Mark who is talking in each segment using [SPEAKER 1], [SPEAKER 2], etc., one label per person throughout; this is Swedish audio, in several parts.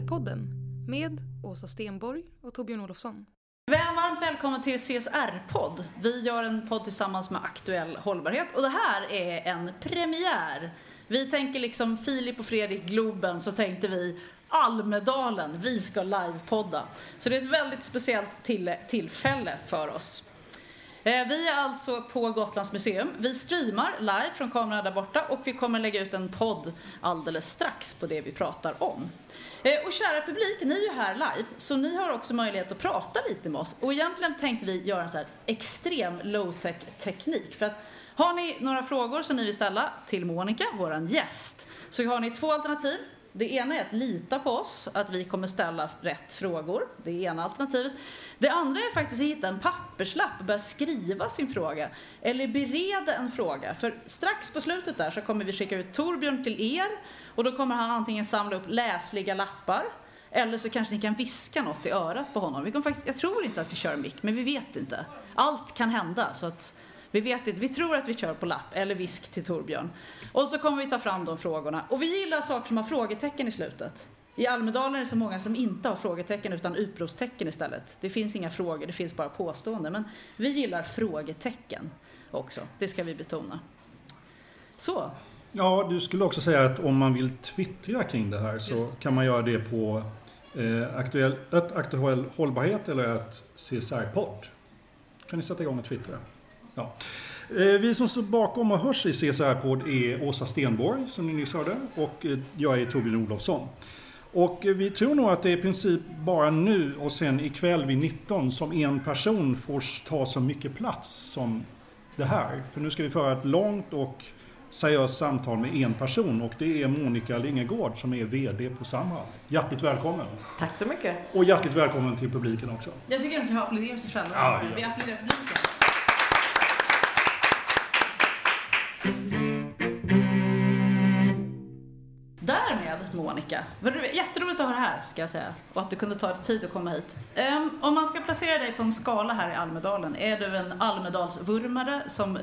[SPEAKER 1] CSR-podden med Åsa Stenborg och Torbjörn Olofsson.
[SPEAKER 2] Varmt välkommen till CSR-podd. Vi gör en podd tillsammans med Aktuell Hållbarhet och det här är en premiär. Vi tänker liksom Filip och Fredrik Globen så tänkte vi Almedalen, vi ska livepodda. Så det är ett väldigt speciellt till tillfälle för oss. Eh, vi är alltså på Gotlands museum. Vi streamar live från kameran där borta och vi kommer lägga ut en podd alldeles strax på det vi pratar om. Eh, och kära publik, ni är ju här live, så ni har också möjlighet att prata lite med oss. Och egentligen tänkte vi göra en så här extrem low-tech teknik. För att har ni några frågor som ni vill ställa till Monica, våran gäst, så har ni två alternativ. Det ena är att lita på oss, att vi kommer ställa rätt frågor. Det är ena alternativet. Det andra är faktiskt att hitta en papperslapp och börja skriva sin fråga. Eller bereda en fråga. För strax på slutet där så kommer vi skicka ut Torbjörn till er och då kommer han antingen samla upp läsliga lappar eller så kanske ni kan viska något i örat på honom. Vi kommer faktiskt, jag tror inte att vi kör mick, men vi vet inte. Allt kan hända. så att vi vet inte, vi tror att vi kör på lapp eller visk till Torbjörn. Och så kommer vi ta fram de frågorna. Och vi gillar saker som har frågetecken i slutet. I Almedalen är det så många som inte har frågetecken utan utropstecken istället. Det finns inga frågor, det finns bara påståenden. Men vi gillar frågetecken också, det ska vi betona. Så,
[SPEAKER 3] Ja, du skulle också säga att om man vill twittra kring det här så kan man göra det på eh, aktuell, ett aktuell hållbarhet eller ett CSR-podd. Kan ni sätta igång och twittra? Ja. Eh, vi som står bakom och hörs i CSR-podd är Åsa Stenborg, som ni nyss hörde, och eh, jag är Torbjörn Olofsson. Och eh, vi tror nog att det är i princip bara nu och sen ikväll vid 19 som en person får ta så mycket plats som det här. För nu ska vi föra ett långt och seriöst samtal med en person och det är Monica Lingegård som är VD på Samhall. Hjärtligt välkommen!
[SPEAKER 4] Tack så mycket.
[SPEAKER 3] Och hjärtligt välkommen till publiken också.
[SPEAKER 2] jag tycker att vi har applåderat sig själva.
[SPEAKER 3] Ja, ja.
[SPEAKER 2] Vi applåderar publiken. Därmed, Monica, var det jätteroligt att ha dig här, ska jag säga. Och att du kunde ta dig tid att komma hit. Um, om man ska placera dig på en skala här i Almedalen, är du en Almedalsvurmare som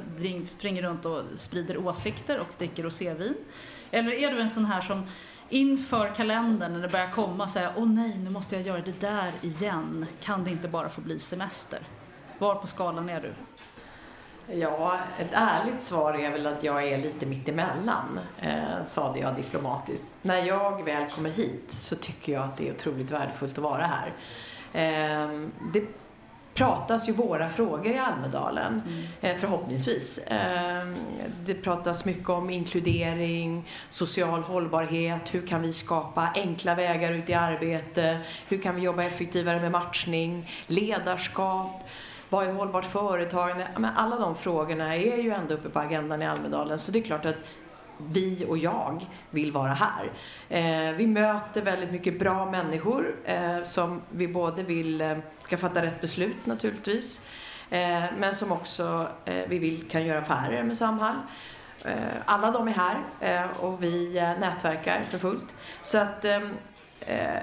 [SPEAKER 2] springer runt och sprider åsikter och dricker rosévin? Eller är du en sån här som inför kalendern när det börjar komma säger åh nej, nu måste jag göra det där igen. Kan det inte bara få bli semester? Var på skalan är du?
[SPEAKER 4] Ja, ett ärligt svar är väl att jag är lite mittemellan, eh, sade jag diplomatiskt. När jag väl kommer hit så tycker jag att det är otroligt värdefullt att vara här. Eh, det pratas ju våra frågor i Almedalen, eh, förhoppningsvis. Eh, det pratas mycket om inkludering, social hållbarhet, hur kan vi skapa enkla vägar ut i arbete, hur kan vi jobba effektivare med matchning, ledarskap, vad är hållbart företagande? Men Alla de frågorna är ju ändå uppe på agendan i Almedalen så det är klart att vi och jag vill vara här. Eh, vi möter väldigt mycket bra människor eh, som vi både vill eh, ska fatta rätt beslut naturligtvis eh, men som också eh, vi vill kan göra affärer med Samhall. Eh, alla de är här och vi nätverkar för fullt. Så att ehm,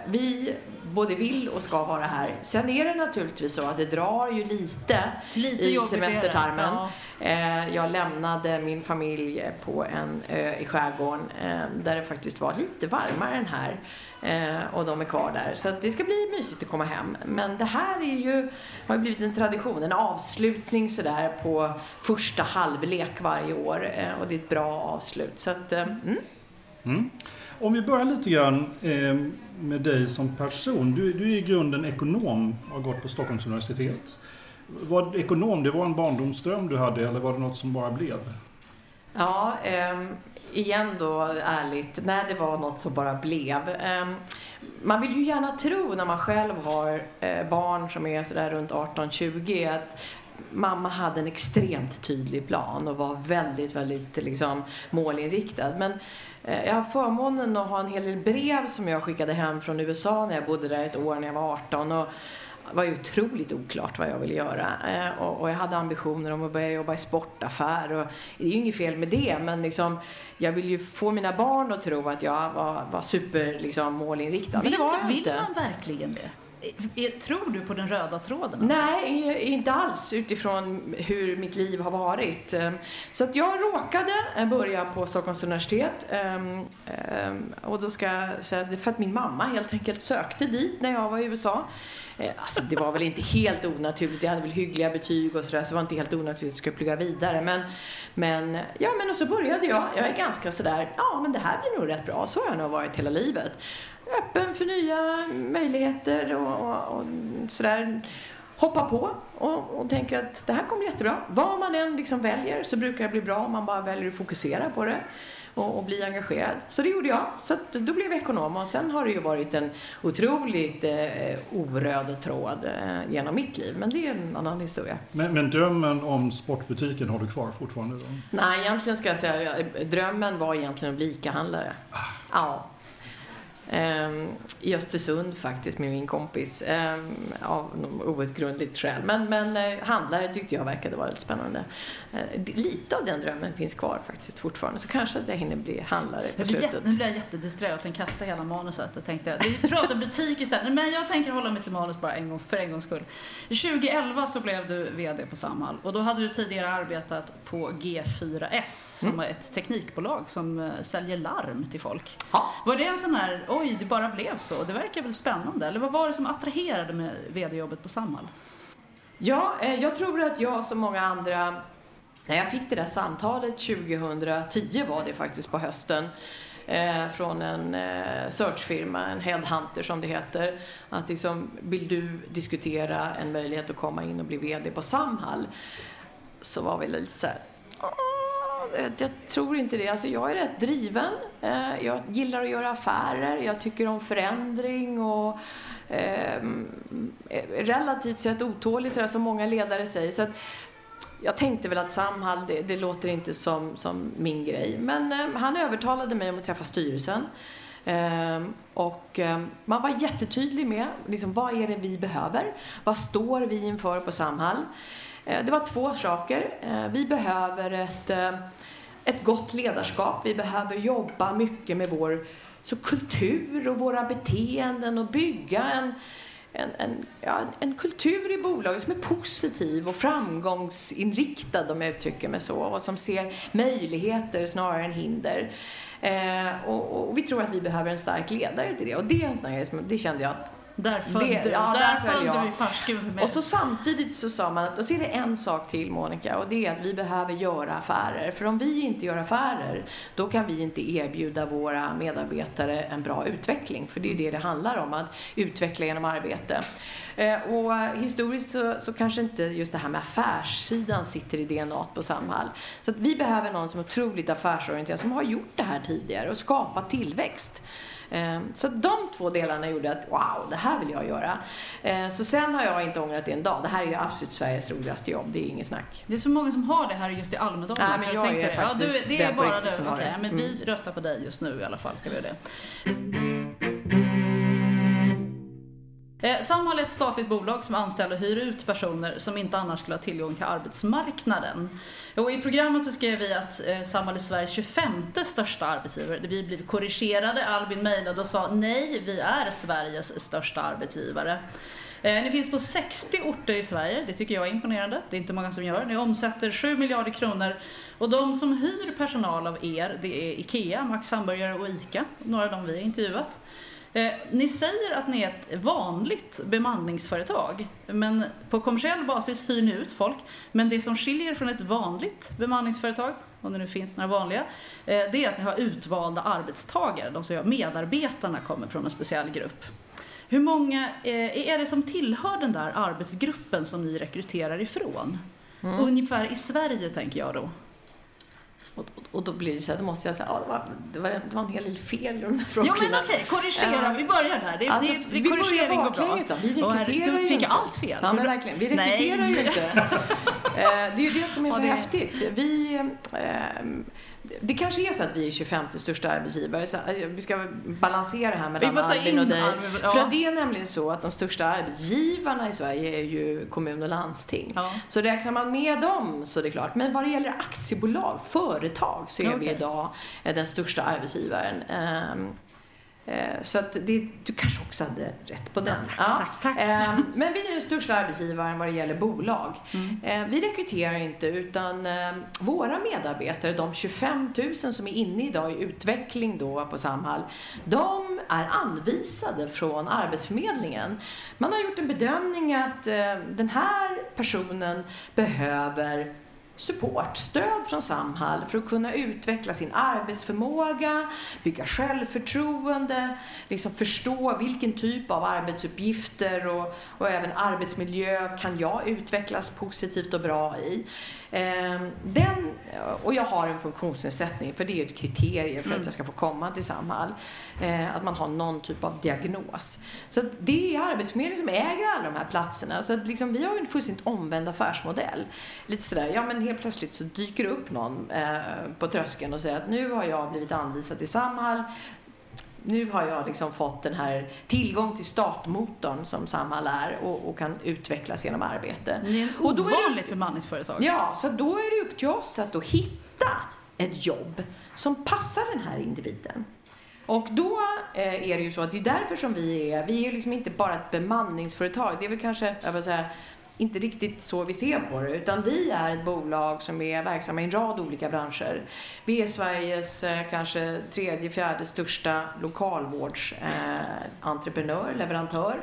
[SPEAKER 4] vi både vill och ska vara här. Sen är det naturligtvis så att det drar ju lite,
[SPEAKER 2] Lite
[SPEAKER 4] i semestertarmen.
[SPEAKER 2] ja.
[SPEAKER 4] Eh, Jag lämnade min familj på en ö i skärgården eh, där det faktiskt var lite varmare än här. Eh, Och de är kvar där. Så att det ska bli mysigt att komma hem. Men det här är ju, har ju blivit en tradition, en avslutning sådär på första halvlek varje år. Eh, Och det är ett bra avslut. Så att, eh, mm.
[SPEAKER 3] Om vi börjar lite grann eh, med dig som person. Du, du är i grunden ekonom och har gått på Stockholms universitet. Var ekonom, det var en barndomsdröm du hade eller var det något som bara blev?
[SPEAKER 4] Ja, ehm, igen då ärligt, nej det var något som bara blev. Ehm, man vill ju gärna tro när man själv har eh, barn som är sådär runt 18-20 att mamma hade en extremt tydlig plan och var väldigt, väldigt liksom, målinriktad. Men jag har förmånen att ha en hel del brev som jag skickade hem från USA när jag bodde där ett år när jag var 18. Och det var ju otroligt oklart vad jag ville göra. Eh, och, jag hade ambitioner om att börja jobba i sportaffär. Och det är ju inget fel med det, men liksom, jag vill ju få mina barn att tro att jag var, var super liksom, målinriktad. Men
[SPEAKER 2] Vill,
[SPEAKER 4] det var jag
[SPEAKER 2] vill
[SPEAKER 4] inte.
[SPEAKER 2] man verkligen det? Eh, eh, tror du på den röda tråden?
[SPEAKER 4] Nej, eh, inte alls utifrån hur mitt liv har varit. Så att jag råkade börja på Stockholms universitet. Och då ska jag säga det är för att min mamma helt enkelt sökte dit när jag var i USA. Alltså det var väl inte helt onaturligt. Jag hade väl hyggliga betyg och sådär så det var inte helt onaturligt att jag skulle plugga vidare. Men, men ja, men och så började jag. Jag är ganska sådär, ja men det här blir nog rätt bra. Så har jag nog varit hela livet. Öppen för nya möjligheter och, och, och sådär hoppa på och, och tänker att det här kommer jättebra. Vad man än liksom väljer så brukar det bli bra om man bara väljer att fokusera på det och, och bli engagerad. Så det gjorde jag. Så att då blev jag ekonom och sen har det ju varit en otroligt eh, oröd tråd eh, genom mitt liv. Men det är en annan historia.
[SPEAKER 3] Men, men drömmen om sportbutiken har du kvar fortfarande? Då?
[SPEAKER 4] Nej, egentligen ska jag säga drömmen var egentligen att bli ICA-handlare. Ja. Ehm, I Östersund faktiskt med min kompis. Ehm, av något outgrundligt skäl. Men, men eh, handlare tyckte jag verkade vara lite spännande. Eh, lite av den drömmen finns kvar faktiskt fortfarande. Så kanske att jag hinner bli handlare på
[SPEAKER 2] jätte,
[SPEAKER 4] slutet.
[SPEAKER 2] nu blir jag jättedisträ och tänkte kasta hela manuset. Jag tänkte, vi pratar butik istället. Men jag tänker hålla mig till manus bara en gång, för en gångs skull. 2011 så blev du VD på Samhall och då hade du tidigare arbetat på G4S som är ett teknikbolag som eh, säljer larm till folk.
[SPEAKER 4] Ja.
[SPEAKER 2] Var det en sån här, oj det bara blev så, det verkar väl spännande? Eller vad var det som attraherade med VD-jobbet på Samhall?
[SPEAKER 4] Ja, eh, jag tror att jag som många andra, när jag fick det där samtalet 2010 var det faktiskt på hösten, eh, från en eh, searchfirma, en headhunter som det heter, att liksom, vill du diskutera en möjlighet att komma in och bli VD på Samhall? Så var vi lite så här, ah. Eh, jag- tror inte det. Alltså jag är rätt driven. Eh, jag gillar att göra affärer. Jag tycker om förändring och ehm, eh, är relativt sett otålig sådär som många ledare säger. Så att jag tänkte väl att Samhall, det, det låter inte som, som min grej. Men eh, han övertalade mig om att träffa styrelsen. Ehm, och ehm, man var jättetydlig med liksom, vad är det vi behöver? Vad står vi inför på Samhall? Eh, det var två saker. Eh, vi behöver ett, eh, ett gott ledarskap. Vi behöver jobba mycket med vår så kultur och våra beteenden och bygga en, en, en, ja, en kultur i bolaget som är positiv och framgångsinriktad om jag uttrycker mig så och som ser möjligheter snarare än hinder. Eh, och, och vi tror att vi behöver en stark ledare till det och det är en sån här det kände jag att
[SPEAKER 2] där föll
[SPEAKER 4] Det- ja,
[SPEAKER 2] där
[SPEAKER 4] där föll
[SPEAKER 2] föll
[SPEAKER 4] jag.
[SPEAKER 2] du i färskhuvudet för mig.
[SPEAKER 4] och så samtidigt så sa man att, och så är det en sak till Monica och det är att vi behöver göra affärer. För om vi inte gör affärer, då kan vi inte erbjuda våra medarbetare en bra utveckling. För det är det det handlar om, att utveckla genom arbete. Eh, Och historiskt så, så kanske inte just det här med affärssidan sitter i DNA på Samhall. Så att vi behöver någon som är otroligt affärsorienterad, som har gjort det här tidigare och skapat tillväxt. Eh, Så de två delarna gjorde att wow, det här vill jag göra. Eh, Så sen har jag inte ångrat det en dag. Det här är ju absolut Sveriges roligaste jobb, det är inget snack.
[SPEAKER 2] Det är så många som har det här just i Almedalen.
[SPEAKER 4] Nej, men jag
[SPEAKER 2] tänker
[SPEAKER 4] är
[SPEAKER 2] det. ja, du,
[SPEAKER 4] faktiskt
[SPEAKER 2] Det är bara du. Okej.
[SPEAKER 4] Mm.
[SPEAKER 2] men vi röstar på dig just nu i alla fall. Ska vi göra det. Eh, Samhall är ett statligt bolag som anställer och hyr ut personer som inte annars skulle ha tillgång till arbetsmarknaden. Och I programmet så skrev vi att eh, Samhall är Sveriges 25 största arbetsgivare. Vi blev korrigerade. Albin mejlade och sa nej, vi är Sveriges största arbetsgivare. Eh, ni finns på 60 orter i Sverige, det tycker jag är imponerande. Det är inte många som gör. Ni omsätter 7 miljarder kronor och de som hyr personal av er, det är IKEA, Max Hamburgare och ICA, några av dem vi har intervjuat. Eh, Ni säger att ni är ett vanligt bemanningsföretag, men på kommersiell basis hyr ni ut folk. Men det som skiljer er från ett vanligt bemanningsföretag, om det nu finns några vanliga, eh, det är att ni har utvalda arbetstagare. De som gör medarbetarna kommer från en speciell grupp. Hur många eh, är det som tillhör den där arbetsgruppen som ni rekryterar ifrån? Ungefär i Sverige tänker jag då.
[SPEAKER 4] Och, och då blir det så här, då måste jag säga, ja, det, var, det, var, det var en hel del fel i de här
[SPEAKER 2] Ja
[SPEAKER 4] frågorna.
[SPEAKER 2] men okej, korrigera.
[SPEAKER 4] Ja.
[SPEAKER 2] Vi börjar där. Det,
[SPEAKER 4] Alltså,
[SPEAKER 2] det,
[SPEAKER 4] vi
[SPEAKER 2] korrigering går bra.
[SPEAKER 4] Vi rekryterar ju
[SPEAKER 2] Fick jag
[SPEAKER 4] inte.
[SPEAKER 2] allt fel?
[SPEAKER 4] Ja, men verkligen. Vi rekryterar
[SPEAKER 2] Nej.
[SPEAKER 4] ju inte. Eh, det är ju det som är
[SPEAKER 2] Ja,
[SPEAKER 4] så
[SPEAKER 2] det-
[SPEAKER 4] häftigt. Vi, eh, det kanske är så att vi är 25 största arbetsgivare. Så eh, vi ska balansera här mellan
[SPEAKER 2] Vi
[SPEAKER 4] Albin och dig.
[SPEAKER 2] Ja.
[SPEAKER 4] För det är nämligen så att de största arbetsgivarna i Sverige är ju kommun och landsting.
[SPEAKER 2] Ja.
[SPEAKER 4] Så räknar man med dem så är det klart. Men vad det gäller aktiebolag, företag, så är vi
[SPEAKER 2] Okej.
[SPEAKER 4] idag eh, den största arbetsgivaren. Eh, Så att det, du kanske också hade rätt på den.
[SPEAKER 2] tack, tack, tack.
[SPEAKER 4] Ehm, Men vi är den största arbetsgivaren vad det gäller bolag.
[SPEAKER 2] Mm.
[SPEAKER 4] Eh, Vi rekryterar inte utan eh, våra medarbetare, de 25 000 som är inne idag i utveckling då på Samhall, de är anvisade från Arbetsförmedlingen. Man har gjort en bedömning att eh, den här personen behöver support, stöd från Samhall för att kunna utveckla sin arbetsförmåga, bygga självförtroende, liksom förstå vilken typ av arbetsuppgifter och, och även arbetsmiljö kan jag utvecklas positivt och bra i. Ehm, Den, och jag har en funktionsnedsättning, för det är ett kriterium för att jag ska få komma till Samhall. Eh, Att man har någon typ av diagnos. Så det är Arbetsförmedlingen som äger alla de här platserna. Så att liksom, vi har ju en fullständigt omvänd affärsmodell. Lite sådär, ja men helt plötsligt så dyker det upp någon eh, på tröskeln och säger att nu har jag blivit anvisad till Samhall. Nu har jag liksom fått den här tillgång till startmotorn som Samhall är och, och kan utvecklas genom arbete.
[SPEAKER 2] Ni är
[SPEAKER 4] Och
[SPEAKER 2] ett
[SPEAKER 4] det-
[SPEAKER 2] ovanligt bemanningsföretag.
[SPEAKER 4] Ja, så då är det upp till oss att då hitta ett jobb som passar den här individen. Och då eh, är det ju så att det är därför som vi är, vi är liksom inte bara ett bemanningsföretag. Det är väl kanske, jag vill säga, inte riktigt så vi ser på det, utan vi är ett bolag som är verksamma i en rad olika branscher. Vi är Sveriges eh, kanske tredje, fjärde största lokalvårdsentreprenör, eh, leverantör.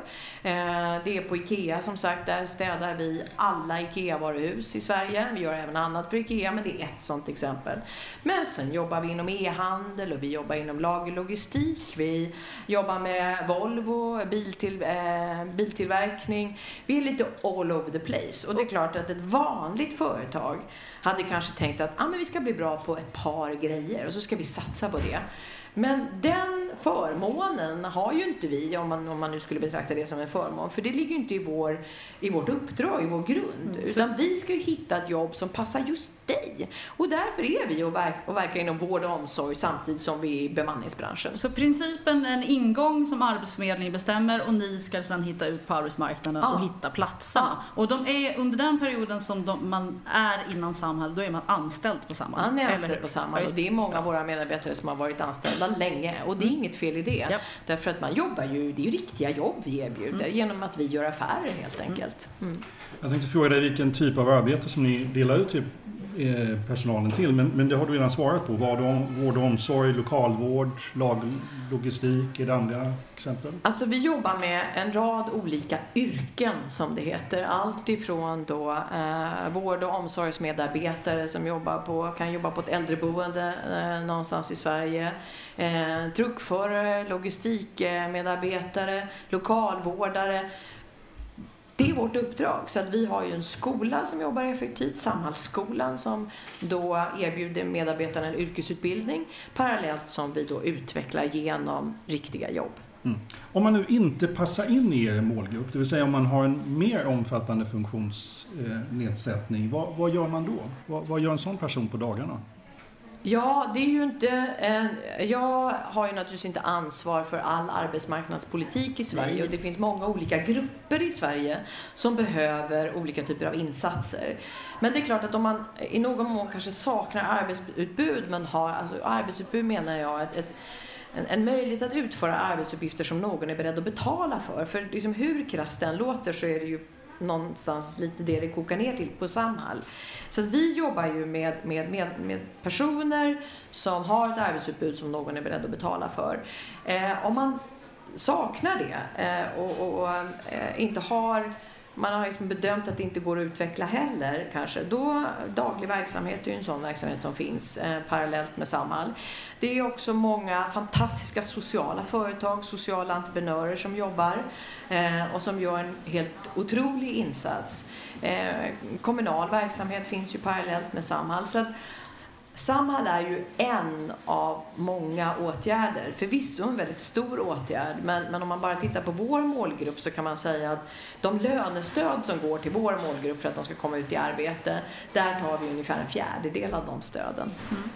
[SPEAKER 4] Eh, det är på IKEA som sagt, där städar vi alla IKEA-varuhus i Sverige. Vi gör även annat för IKEA, men det är ett sådant exempel. Men sen jobbar vi inom e-handel och vi jobbar inom lagerlogistik. Vi jobbar med Volvo, biltill, eh, biltillverkning. Vi är lite all over the place. Och det är klart att ett vanligt företag hade kanske tänkt att ah, men vi ska bli bra på ett par grejer och så ska vi satsa på det. Men den förmånen har ju inte vi, om man, om man nu skulle betrakta det som en förmån, för det ligger ju inte i, vår, i vårt uppdrag, i vår grund. Utan vi ska ju hitta ett jobb som passar just dig. Och därför är vi och, verk, och verkar inom vård och omsorg samtidigt som vi är i bemanningsbranschen.
[SPEAKER 2] Så principen är en ingång som Arbetsförmedlingen bestämmer och ni ska sedan hitta ut på arbetsmarknaden
[SPEAKER 4] Ja.
[SPEAKER 2] och hitta platserna. Och de är under den perioden som de, man är innan Samhall, då är man anställd på Samhall.
[SPEAKER 4] Han är anställd på
[SPEAKER 2] Ja,
[SPEAKER 4] Samhall och det är många av våra medarbetare som har varit anställda länge och det är inget fel i det.
[SPEAKER 2] Japp.
[SPEAKER 4] Därför att man jobbar ju, det är ju riktiga jobb vi erbjuder genom att vi gör affärer helt enkelt. Mm.
[SPEAKER 3] Jag tänkte fråga dig vilken typ av arbete som ni delar ut till Eh, personalen till, men, men det har du redan svarat på. Vad vård och omsorg, lokalvård, lag, logistik, är det andra exempel?
[SPEAKER 4] Alltså vi jobbar med en rad olika yrken som det heter. Allt ifrån då eh, vård och omsorgsmedarbetare som jobbar på, kan jobba på ett äldreboende eh, någonstans i Sverige. Eh, truckförare, logistikmedarbetare, lokalvårdare. Det är vårt uppdrag. Så att vi har ju en skola som jobbar effektivt, Samhallsskolan, som då erbjuder medarbetarna en yrkesutbildning parallellt som vi då utvecklar genom riktiga jobb.
[SPEAKER 3] Mm. Om man nu inte passar in i er målgrupp, det vill säga om man har en mer omfattande funktionsnedsättning, vad, vad gör man då? Vad, vad gör en sån person på dagarna?
[SPEAKER 4] Ja, det är ju inte... Eh, jag har ju naturligtvis inte ansvar för all arbetsmarknadspolitik i Sverige och det finns många olika grupper i Sverige som behöver olika typer av insatser. Men det är klart att om man i någon mån kanske saknar arbetsutbud men har, alltså arbetsutbud menar jag ett, ett en, en, möjlighet att utföra arbetsuppgifter som någon är beredd att betala för. För liksom hur krasst den låter så är det ju någonstans lite det det kokar ner till på Samhall. Så vi jobbar ju med, med, med, med, personer som har ett arbetsutbud som någon är beredd att betala för. Eh, om man saknar det eh, och, och eh, inte har man har liksom bedömt att det inte går att utveckla heller kanske. Då, daglig verksamhet är ju en sån verksamhet som finns eh, parallellt med Samhall. Det är också många fantastiska sociala företag, sociala entreprenörer som jobbar eh, och som gör en helt otrolig insats. Eh, kommunal verksamhet finns ju parallellt med Samhall. Så att, Samhall är ju en av många åtgärder. Förvisso en väldigt stor åtgärd, men, men om man bara tittar på vår målgrupp så kan man säga att de lönestöd som går till vår målgrupp för att de ska komma ut i arbete, där tar vi ungefär en fjärdedel av de stöden. Mm.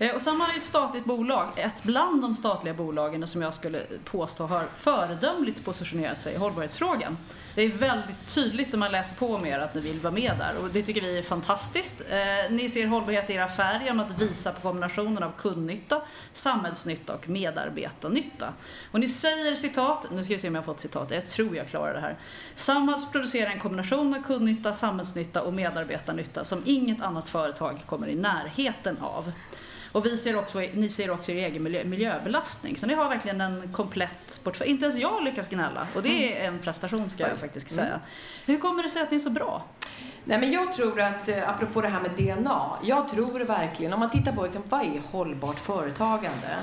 [SPEAKER 2] Eh, och Samhall är ett statligt bolag, ett bland de statliga bolagen som jag skulle påstå har föredömligt positionerat sig i hållbarhetsfrågan. Det är väldigt tydligt när man läser på mer att ni vill vara med där och det tycker vi är fantastiskt. Eh, ni ser hållbarhet i era affärer genom att visa på kombinationen av kundnytta, samhällsnytta och medarbetarnytta. Och ni säger citat, nu ska vi se om jag har fått citat, jag tror jag klarar det här. Samhalls producerar en kombination av kundnytta, samhällsnytta och medarbetarnytta som inget annat företag kommer i närheten av. Och vi ser också, ni ser också er egen miljö, miljöbelastning. Så ni har verkligen en komplett portfölj. Inte ens jag lyckas gnälla och det är en prestation ska jag faktiskt säga. Mm. Hur kommer det sig att ni är så bra?
[SPEAKER 4] Nej, men jag tror att, eh, apropå det här med DNA, jag tror verkligen, om man tittar på liksom, vad är hållbart företagande?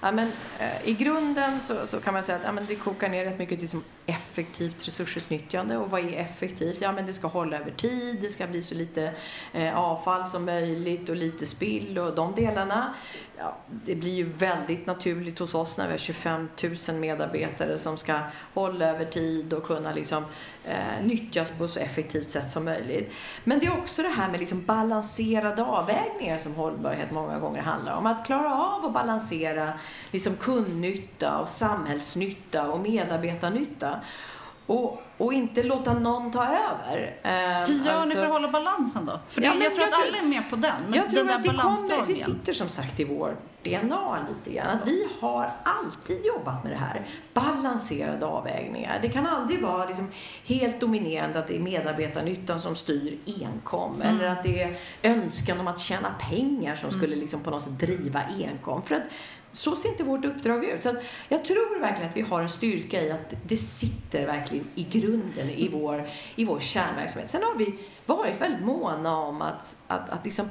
[SPEAKER 4] Ja, men, eh, I grunden så, så, kan man säga att ja, men det kokar ner rätt mycket till som effektivt resursutnyttjande. Och vad är effektivt? Ja, men det ska hålla över tid, det ska bli så lite eh, avfall som möjligt och lite spill och de delarna. Ja, det blir ju väldigt naturligt hos oss när vi har 25 000 medarbetare som ska hålla över tid och kunna liksom, eh, nyttjas på så effektivt sätt som möjligt. Men det är också det här med liksom balanserade avvägningar som hållbarhet många gånger handlar om. Att klara av att balansera liksom kundnytta och samhällsnytta och medarbetarnytta. Och, och inte låta någon ta över.
[SPEAKER 2] Eh, Hur gör alltså, ni för att hålla balansen då? För det, ja, jag tror jag att alla är med på den. Men
[SPEAKER 4] jag
[SPEAKER 2] tror
[SPEAKER 4] att det, kommer, det sitter som sagt i vår DNA lite grann. Att vi har alltid jobbat med det här. Balanserade avvägningar. Det kan aldrig vara liksom helt dominerande att det är medarbetarnyttan som styr enkom. Mm. Eller att det är önskan om att tjäna pengar som mm. skulle liksom på något sätt driva enkom. För att så ser inte vårt uppdrag ut. Så jag tror verkligen att vi har en styrka i att det sitter verkligen i grunden i vår, i vår kärnverksamhet. Sen har vi varit väldigt måna om att, att, att liksom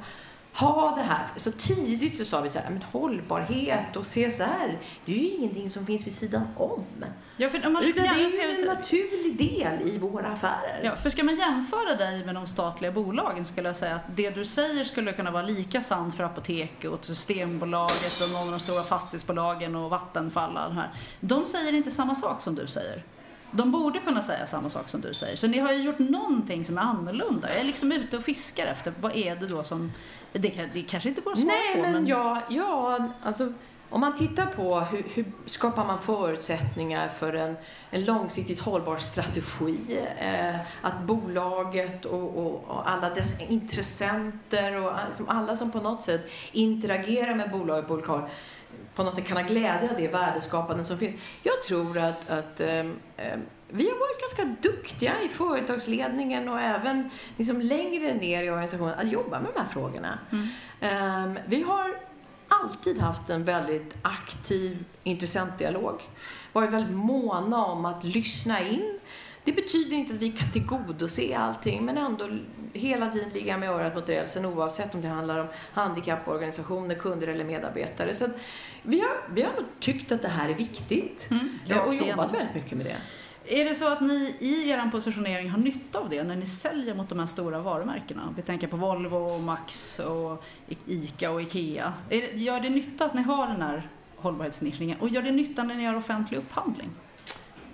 [SPEAKER 4] ha det här. Så tidigt så sa vi så här, men hållbarhet och CSR, det är ju ingenting som finns vid sidan om. Ja, för om man Utan det är ju en naturlig del i våra affärer.
[SPEAKER 2] Ja, för ska man jämföra dig med de statliga bolagen skulle jag säga att det du säger skulle kunna vara lika sant för Apoteket och Systembolaget och någon av de stora fastighetsbolagen och Vattenfall och här. De säger inte samma sak som du säger. De borde kunna säga samma sak som du säger. Så ni har ju gjort någonting som är annorlunda. Jag är liksom ute och fiskar efter, vad är det då som... Det, det kanske inte går att svara
[SPEAKER 4] Nej,
[SPEAKER 2] på.
[SPEAKER 4] Nej, men ja, ja, alltså om man tittar på hur, hur skapar man förutsättningar för en, en långsiktigt hållbar strategi, eh, att bolaget och, och, och, alla dess intressenter och liksom alla som på något sätt interagerar med bolaget på lokal på något sätt kan ha glädje av det värdeskapande som finns. Jag tror att, att eh, vi har varit ganska duktiga i företagsledningen och även liksom längre ner i organisationen att jobba med de här frågorna. Mm. Eh, vi har alltid haft en väldigt aktiv intressentdialog. Varit väldigt måna om att lyssna in. Det betyder inte att vi kan tillgodose allting, men ändå hela tiden ligga med örat mot rälsen oavsett om det handlar om handikapporganisationer, kunder eller medarbetare. Så vi, har, vi har nog tyckt att det här är viktigt mm, och jobbat väldigt mycket med det.
[SPEAKER 2] Är det så att ni i er positionering har nytta av det när ni säljer mot de här stora varumärkena? Vi tänker på Volvo, Max, och ICA och IKEA. Det, gör det nytta att ni har den här hållbarhetsnischningen och gör det nytta när ni gör offentlig upphandling?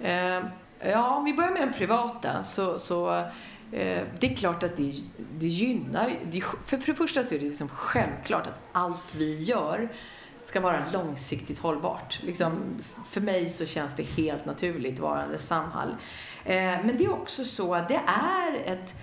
[SPEAKER 4] Eh, ja, om vi börjar med den privata så, så Eh, det är klart att det, det gynnar... Det, för, för det första så är det liksom självklart att allt vi gör ska vara långsiktigt hållbart. Liksom, för mig så känns det helt naturligt varande Samhall. Eh, men det är också så att det är ett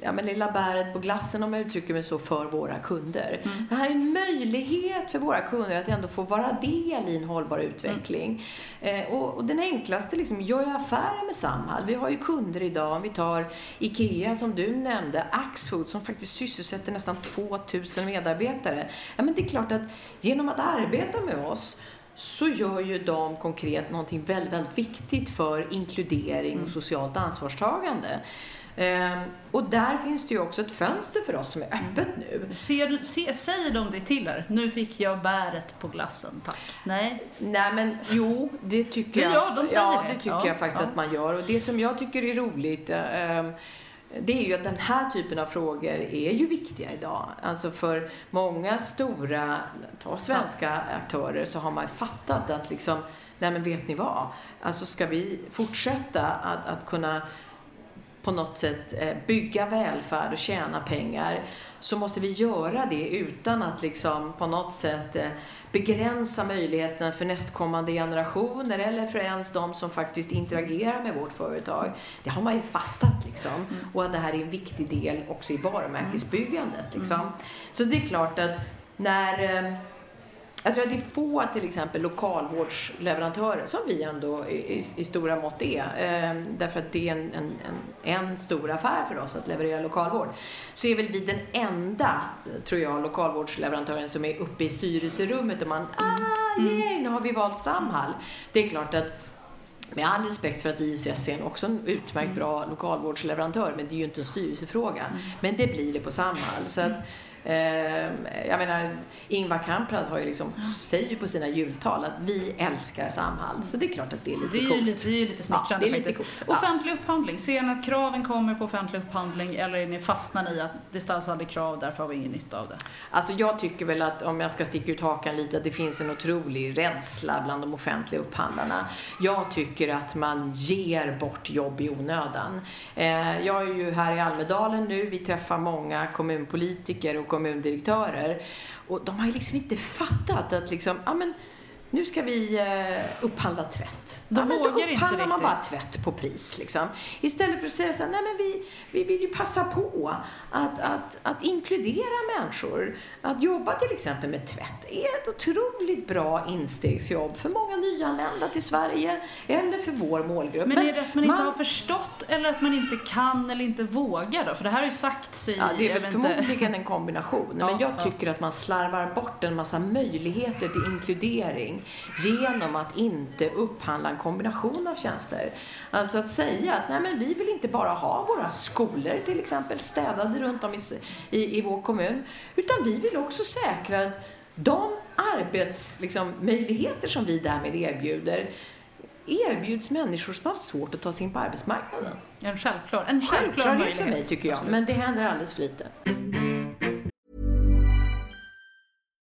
[SPEAKER 4] ja, men lilla bäret på glassen om jag uttrycker mig så, för våra kunder. Mm. Det här är en möjlighet för våra kunder att ändå få vara del i en hållbar utveckling. Mm. Eh, och, och, den enklaste, liksom, gör jag affärer med Samhall? Vi har ju kunder idag, om vi tar IKEA som du nämnde, Axfood som faktiskt sysselsätter nästan 2000 medarbetare. Ja, men det är klart att genom att arbeta med oss så gör ju de konkret någonting väldigt, väldigt viktigt för inkludering och mm. socialt ansvarstagande. Ehm, och där finns det ju också ett fönster för oss som är öppet nu.
[SPEAKER 2] Ser du, se, säger de det till er? Nu fick jag bäret på glassen, tack. Nej?
[SPEAKER 4] Nej men jo, det tycker jag.
[SPEAKER 2] Ja, de säger
[SPEAKER 4] ja,
[SPEAKER 2] det.
[SPEAKER 4] det tycker ja, jag faktiskt ja. att man gör. Och det som jag tycker är roligt eh, det är ju att den här typen av frågor är ju viktiga idag. Alltså för många stora, ta svenska aktörer, så har man fattat att liksom, nej men vet ni vad? Alltså ska vi fortsätta att, att kunna på något sätt eh, bygga välfärd och tjäna pengar så måste vi göra det utan att liksom på något sätt eh, begränsa möjligheten för nästkommande generationer eller för ens de som faktiskt interagerar med vårt företag. Det har man ju fattat liksom. Mm. Och att det här är en viktig del också i varumärkesbyggandet. Liksom. Mm. Så det är klart att när eh, jag tror att det är få till exempel lokalvårdsleverantörer, som vi ändå i, i stora mått är, eh, därför att det är en, en, en, en, stor affär för oss att leverera lokalvård, så är väl vi den enda, tror jag, lokalvårdsleverantören som är uppe i styrelserummet och man, ah, yay, nu har vi valt Samhall. Det är klart att med all respekt för att ISS är också en utmärkt bra lokalvårdsleverantör, men det är ju inte en styrelsefråga. Mm. Men det blir det på Samhall. Så att, Eh, jag menar, Ingvar Kamprad har ju liksom, säger ju på sina jultal att vi älskar Samhall. Så det är klart att det är lite
[SPEAKER 2] det är
[SPEAKER 4] coolt.
[SPEAKER 2] Lite, det är lite smickrande
[SPEAKER 4] ja, det är lite coolt.
[SPEAKER 2] Ja. Offentlig upphandling, ser ni att kraven kommer på offentlig upphandling eller är ni fastnar i att aldrig krav, därför har vi ingen nytta av det?
[SPEAKER 4] Alltså jag tycker väl att, om jag ska sticka ut hakan lite, att det finns en otrolig rädsla bland de offentliga upphandlarna. Jag tycker att man ger bort jobb i onödan. Eh, jag är ju här i Almedalen nu, vi träffar många kommunpolitiker och kommundirektörer. Och de har ju liksom inte fattat att liksom, ja men nu ska vi uh, upphandla tvätt.
[SPEAKER 2] De ja, vågar
[SPEAKER 4] då upphandlar
[SPEAKER 2] inte
[SPEAKER 4] man bara tvätt på pris. Liksom. Istället för att säga så här, nej men vi, vi vill ju passa på att, att, att inkludera människor. Att jobba till exempel med tvätt är ett otroligt bra instegsjobb för många nyanlända till Sverige eller för vår målgrupp.
[SPEAKER 2] Men, är det att man, man inte har förstått eller att man inte kan eller inte vågar då? För det här har ju sagts i...
[SPEAKER 4] Ja, det är väl förmodligen en kombination. ja, men jag tycker ja. att man slarvar bort en massa möjligheter till inkludering genom att inte upphandla en kombination av tjänster. Alltså att säga att nej men vi vill inte bara ha våra skolor till exempel städade runt om i, i, i vår kommun, utan vi vill också säkra att de arbetsmöjligheter liksom, som vi därmed erbjuder erbjuds människor som har svårt att ta sig in på arbetsmarknaden.
[SPEAKER 2] En självklar, en
[SPEAKER 4] självklar Självklarhet möjlighet. för mig tycker jag, men det händer alldeles för lite.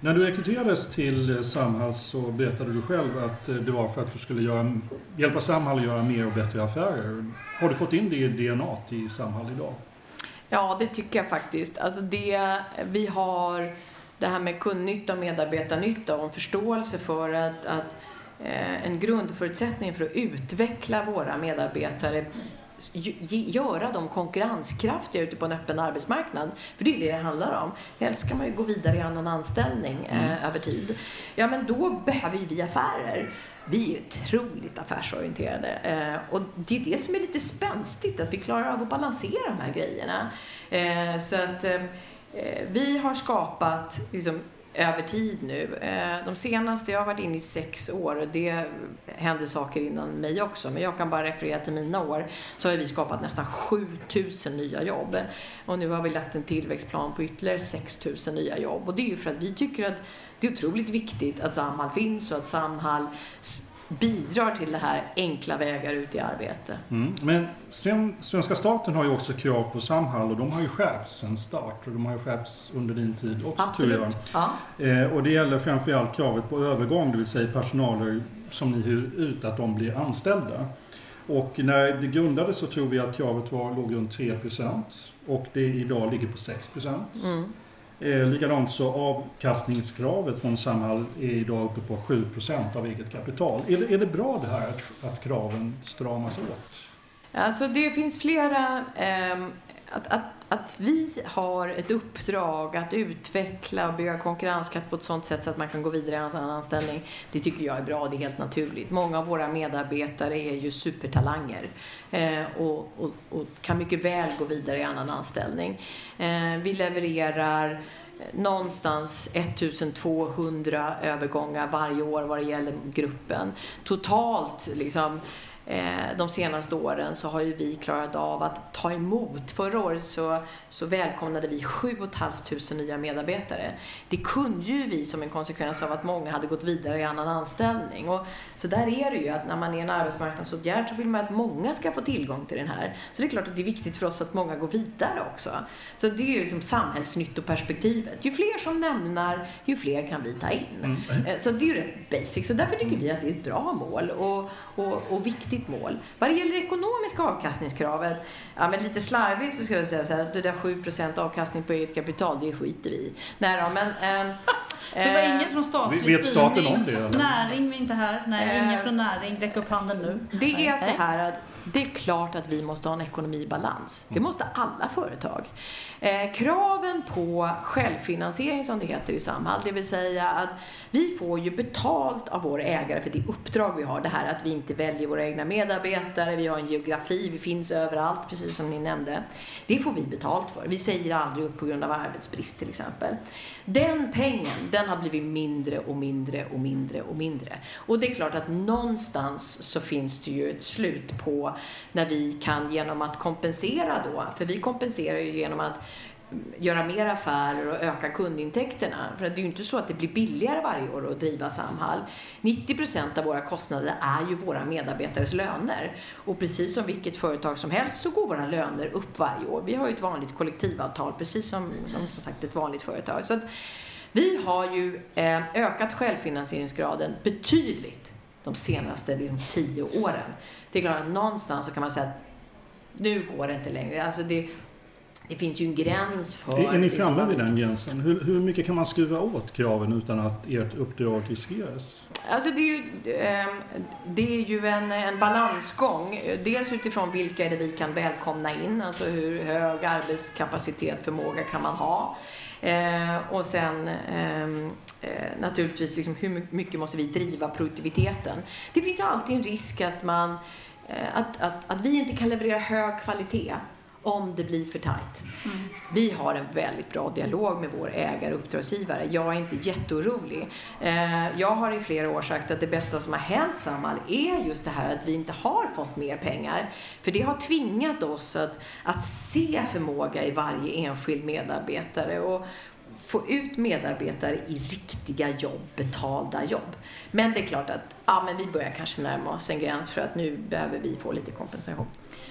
[SPEAKER 3] När du rekryterades till Samhall så berättade du själv att det var för att du skulle göra, hjälpa Samhall att göra mer och bättre affärer. Har du fått in det i DNA i Samhall idag?
[SPEAKER 4] Ja, det tycker jag faktiskt. Alltså det, vi har det här med kundnytta och medarbetarnytta och en förståelse för att, att eh, en grundförutsättning för att utveckla våra medarbetare göra dem konkurrenskraftiga ute på en öppen arbetsmarknad. För det är det det handlar om. Helst ska man ju gå vidare i annan anställning eh, över tid. Ja, men då behöver ju vi affärer. Vi är otroligt affärsorienterade eh, och det är det som är lite spänstigt, att vi klarar av att balansera de här grejerna. Eh, så att eh, eh, vi har skapat liksom, över tid nu. Eh, de senaste, jag har varit inne i sex år och det hände saker innan mig också, men jag kan bara referera till mina år, så har vi skapat nästan 7000 nya jobb. Och nu har vi lagt en tillväxtplan på ytterligare 6000 nya jobb. Och det är ju för att vi tycker att det är otroligt viktigt att Samhall finns och att Samhall bidrar till det här enkla vägar ut i arbete.
[SPEAKER 3] Mm. Men sen, svenska staten har ju också krav på Samhall och de har ju skärpts sen start och de har ju skärpts under din tid också tror jag.
[SPEAKER 4] Ja.
[SPEAKER 3] Eh, och det gäller framförallt kravet på övergång, det vill säga personaler som ni hyr ut, att de blir anställda. Och när det grundades så tror vi att kravet var, låg runt 3% och det idag ligger på 6
[SPEAKER 4] Mm.
[SPEAKER 3] Eh, likadant så avkastningskravet från Samhall är idag uppe på 7% av eget kapital. Är det, är det bra det här att, att kraven stramas åt?
[SPEAKER 4] Alltså det finns flera... Eh, att, att, att vi har ett uppdrag att utveckla och bygga konkurrenskraft på ett sådant sätt så att man kan gå vidare i en annan anställning. Det tycker jag är bra, det är helt naturligt. Många av våra medarbetare är ju supertalanger eh, och, och, och kan mycket väl gå vidare i annan anställning. Eh, vi levererar eh, någonstans 1200 övergångar varje år vad det gäller gruppen. Totalt liksom de senaste åren så har ju vi klarat av att ta emot. Förra året så, så välkomnade vi 7 500 nya medarbetare. Det kunde ju vi som en konsekvens av att många hade gått vidare i annan anställning. Och, så där är det ju att när man är en arbetsmarknadsåtgärd så vill man att många ska få tillgång till den här. Så det är klart att det är viktigt för oss att många går vidare också. Så det är ju liksom samhällsnyttoperspektivet. Ju fler som lämnar, ju fler kan vi ta in. Eh, Så det är ju rätt basic. Så därför tycker vi att det är ett bra mål och, och, och viktigt mål. Vad det gäller det ekonomiska avkastningskravet, ja men lite slarvigt så ska jag säga så här, att det där 7% avkastning på eget kapital, det skiter vi i. Nej då, men... ehm,
[SPEAKER 2] Det var
[SPEAKER 4] eh,
[SPEAKER 2] inget från statlig
[SPEAKER 3] Vet staten
[SPEAKER 2] styrning.
[SPEAKER 3] om det, eller?
[SPEAKER 2] Näring vi inte här. Nej,
[SPEAKER 4] Eh,
[SPEAKER 2] ingen från näring. Räck upp handen nu.
[SPEAKER 4] Det är så här att det är klart att vi måste ha en ekonomi i balans. Det måste alla företag. Eh, kraven på självfinansiering som det heter i Samhall, det vill säga att vi får ju betalt av våra ägare för det uppdrag vi har. Det här att vi inte väljer våra egna medarbetare, vi har en geografi, vi finns överallt, precis som ni nämnde. Det får vi betalt för. Vi säger aldrig upp på grund av arbetsbrist till exempel. Den pengen, den har blivit mindre och mindre och mindre och mindre. Och det är klart att någonstans så finns det ju ett slut på när vi kan genom att kompensera då, för vi kompenserar ju genom att göra mer affärer och öka kundintäkterna. För det är ju inte så att det blir billigare varje år att driva Samhall. 90% av våra kostnader är ju våra medarbetares löner. Och precis som vilket företag som helst så går våra löner upp varje år. Vi har ju ett vanligt kollektivavtal, precis som, som, som sagt ett vanligt företag. Så att vi har ju eh, ökat självfinansieringsgraden betydligt de senaste liksom, tio åren. Det är klart att någonstans så kan man säga att nu går det inte längre. Alltså det, det finns ju en gräns för...
[SPEAKER 3] Är, är ni
[SPEAKER 4] liksom
[SPEAKER 3] framme vid den gränsen? Hur, hur mycket kan man skruva åt kraven utan att ert uppdrag riskeras?
[SPEAKER 4] Alltså det är ju, ehm, det är ju en, en balansgång. Dels utifrån vilka är det vi kan välkomna in, alltså hur hög arbetskapacitet, förmåga kan man ha. Eh, och sen ehm, eh, naturligtvis liksom hur my- mycket måste vi driva produktiviteten. Det finns alltid en risk att man eh, att, att, att vi inte kan leverera hög kvalitet om det blir för tajt. Vi har en väldigt bra dialog med vår ägare och uppdragsgivare. Jag är inte jätteorolig. Eh, jag har i flera år sagt att det bästa som har hänt Samhall är just det här att vi inte har fått mer pengar. För det har tvingat oss att, att se förmåga i varje enskild medarbetare och få ut medarbetare i riktiga jobb, betalda jobb. Men det är klart att ja, men vi börjar kanske närma oss en gräns för att nu behöver vi få lite kompensation.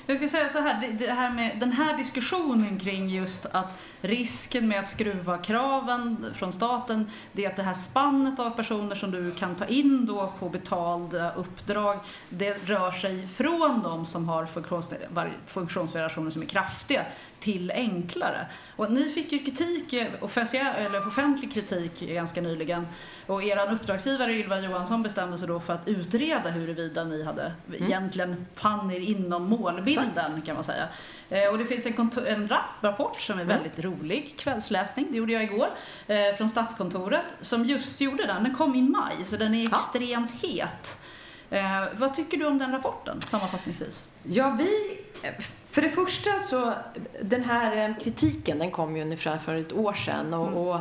[SPEAKER 2] Jag ska säga så här, det, här med den här diskussionen kring just att risken med att skruva kraven från staten, det är att det här spannet av personer som du kan ta in då på betalda eh, uppdrag, det rör sig från de som har funktionsvariationer som är kraftiga till enklare. Och ni fick ju kritik, eller offentlig kritik ganska nyligen och er uppdragsgivare Ylva Johansson bestämde sig då för att utreda huruvida ni hade egentligen fann er inom målbilden kan man säga. Eh, Och det finns en, en rap- rapport som är väldigt rolig, kvällsläsning, det gjorde jag igår, eh, från Statskontoret som just gjorde den. Den kom i maj så den är extremt het. Eh, vad tycker du om den rapporten sammanfattningsvis?
[SPEAKER 4] Ja, vi... För det första så, den här eh, kritiken den kom ju ungefär för ett år sedan och, och,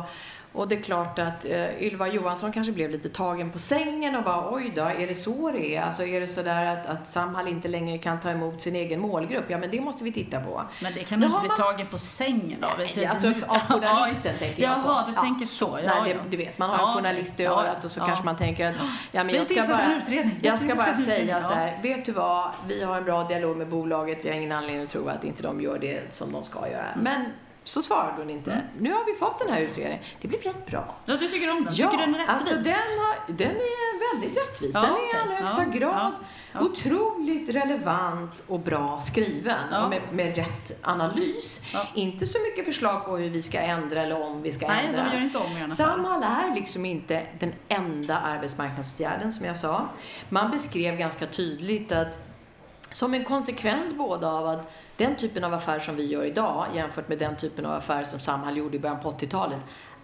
[SPEAKER 4] och det är klart att eh, Ylva Johansson kanske blev lite tagen på sängen och bara oj då, är det så det är? Alltså är det så där att, att Samhall inte längre kan ta emot sin egen målgrupp? Ja, men det måste vi titta på.
[SPEAKER 2] Men det kan du inte bli
[SPEAKER 4] man-
[SPEAKER 2] tagen på sängen av.
[SPEAKER 4] Nej, alltså av journalisten tänker jag på.
[SPEAKER 2] Jaha, du tänker så. Ja,
[SPEAKER 4] Nej,
[SPEAKER 2] ja.
[SPEAKER 4] det, du vet, man har
[SPEAKER 2] Ja,
[SPEAKER 4] en journalist i
[SPEAKER 2] ja,
[SPEAKER 4] örat och så
[SPEAKER 2] ja.
[SPEAKER 4] kanske man tänker att ja, men jag ska bara, jag ska bara säga så här, vet du vad, vi har en bra dialog med bolaget, vi har ingen anledning att tro att inte de gör det som de ska göra.
[SPEAKER 2] Mm.
[SPEAKER 4] Men så svarade hon inte. Nu har vi fått den här utredningen. Det blir rätt bra.
[SPEAKER 2] Ja, du tycker om den?
[SPEAKER 4] Ja,
[SPEAKER 2] tycker den är rättvis?
[SPEAKER 4] alltså den, har, den är väldigt rättvis.
[SPEAKER 2] Ja,
[SPEAKER 4] den är i
[SPEAKER 2] okej.
[SPEAKER 4] allra högsta
[SPEAKER 2] Ja,
[SPEAKER 4] grad
[SPEAKER 2] ja,
[SPEAKER 4] otroligt relevant och bra skriven. Och med, med rätt analys. Inte så mycket förslag på hur vi ska ändra eller om vi ska
[SPEAKER 2] Nej,
[SPEAKER 4] ändra.
[SPEAKER 2] de gör inte om i alla fall.
[SPEAKER 4] Samhall är liksom inte den enda arbetsmarknadsåtgärden som jag sa. Man beskrev ganska tydligt att som en konsekvens både av att den typen av affär som vi gör idag jämfört med den typen av affär som Samhall gjorde i början på 80-talet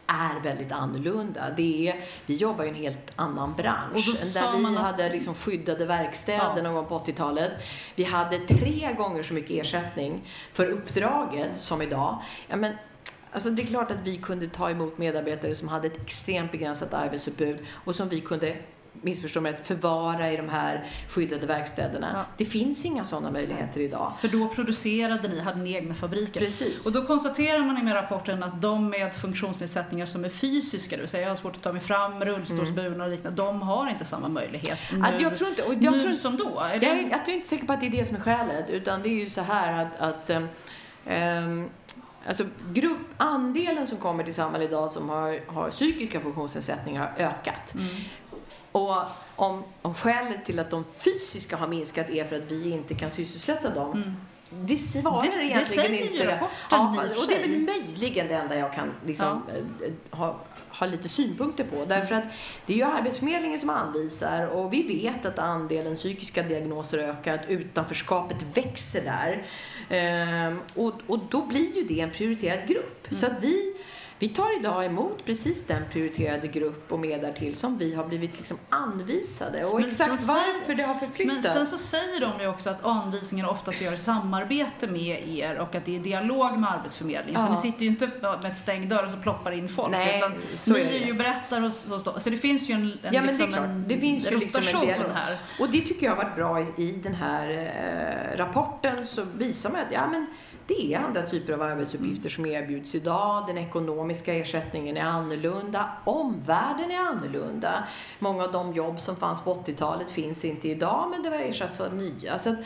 [SPEAKER 4] är väldigt annorlunda. Det är, vi jobbar i en helt annan bransch.
[SPEAKER 2] Och
[SPEAKER 4] där vi
[SPEAKER 2] att-
[SPEAKER 4] hade liksom skyddade verkstäder
[SPEAKER 2] Ja.
[SPEAKER 4] någon gång på 80-talet. Vi hade tre gånger så mycket ersättning för uppdraget som idag. Ja, men, alltså det är klart att vi kunde ta emot medarbetare som hade ett extremt begränsat arbetsutbud och som vi kunde missförstå mig rätt, förvara i de här skyddade verkstäderna.
[SPEAKER 2] Ja.
[SPEAKER 4] Det finns inga sådana möjligheter idag.
[SPEAKER 2] För då producerade ni, hade ni egna fabriker.
[SPEAKER 4] Precis.
[SPEAKER 2] Och då konstaterar man i med rapporten att de med funktionsnedsättningar som är fysiska, det vill säga jag har svårt att ta mig fram, rullstolsburna och liknande, de har inte samma möjlighet nu,
[SPEAKER 4] Att jag tror inte, och jag
[SPEAKER 2] nu
[SPEAKER 4] tror,
[SPEAKER 2] som då. Är
[SPEAKER 4] Jag
[SPEAKER 2] det,
[SPEAKER 4] är, jag är inte säker på att det är det som är skälet, utan det är ju så här att, att ehm, alltså grupp, andelen som kommer till Samhall idag som har, har psykiska funktionsnedsättningar har ökat.
[SPEAKER 2] Mm.
[SPEAKER 4] Och om, om skälet till att de fysiska har minskat är för att vi inte kan sysselsätta dem, det svarar
[SPEAKER 2] Mm. Det- det
[SPEAKER 4] egentligen
[SPEAKER 2] säger ju
[SPEAKER 4] inte.
[SPEAKER 2] rapporten
[SPEAKER 4] ja,
[SPEAKER 2] och
[SPEAKER 4] det är väl möjligen det enda jag kan liksom, eh, ha, ha lite synpunkter på. Därför att det är ju Arbetsförmedlingen som anvisar och vi vet att andelen psykiska diagnoser ökar, att utanförskapet växer där. Ehm, och, och då blir ju det en prioriterad grupp. Så att vi, vi tar idag emot precis den prioriterade grupp och mer därtill som vi har blivit liksom anvisade. Och
[SPEAKER 2] Men
[SPEAKER 4] exakt
[SPEAKER 2] sen
[SPEAKER 4] varför
[SPEAKER 2] säger-
[SPEAKER 4] det har
[SPEAKER 2] Men
[SPEAKER 4] förflyttats.
[SPEAKER 2] sen så säger de ju också att anvisningarna oftast gör samarbete med er och att det är dialog med Arbetsförmedlingen. Så
[SPEAKER 4] Ja.
[SPEAKER 2] ni sitter ju inte med ett stängd dörr och så ploppar in folk.
[SPEAKER 4] Nej,
[SPEAKER 2] utan
[SPEAKER 4] så
[SPEAKER 2] ni
[SPEAKER 4] är det.
[SPEAKER 2] ju berättar hos, hos dem. Så det finns ju en, en,
[SPEAKER 4] Ja, men
[SPEAKER 2] liksom
[SPEAKER 4] det
[SPEAKER 2] en
[SPEAKER 4] Det finns ju liksom en dialog.
[SPEAKER 2] här.
[SPEAKER 4] Och det tycker jag har varit bra i, i den här eh, rapporten så visar man att ja, men det är andra typer av arbetsuppgifter som erbjuds idag. Den ekonomiska ersättningen är annorlunda. Omvärlden är annorlunda. Många av de jobb som fanns på 80-talet finns inte idag men det har ersatts av nya. Så att,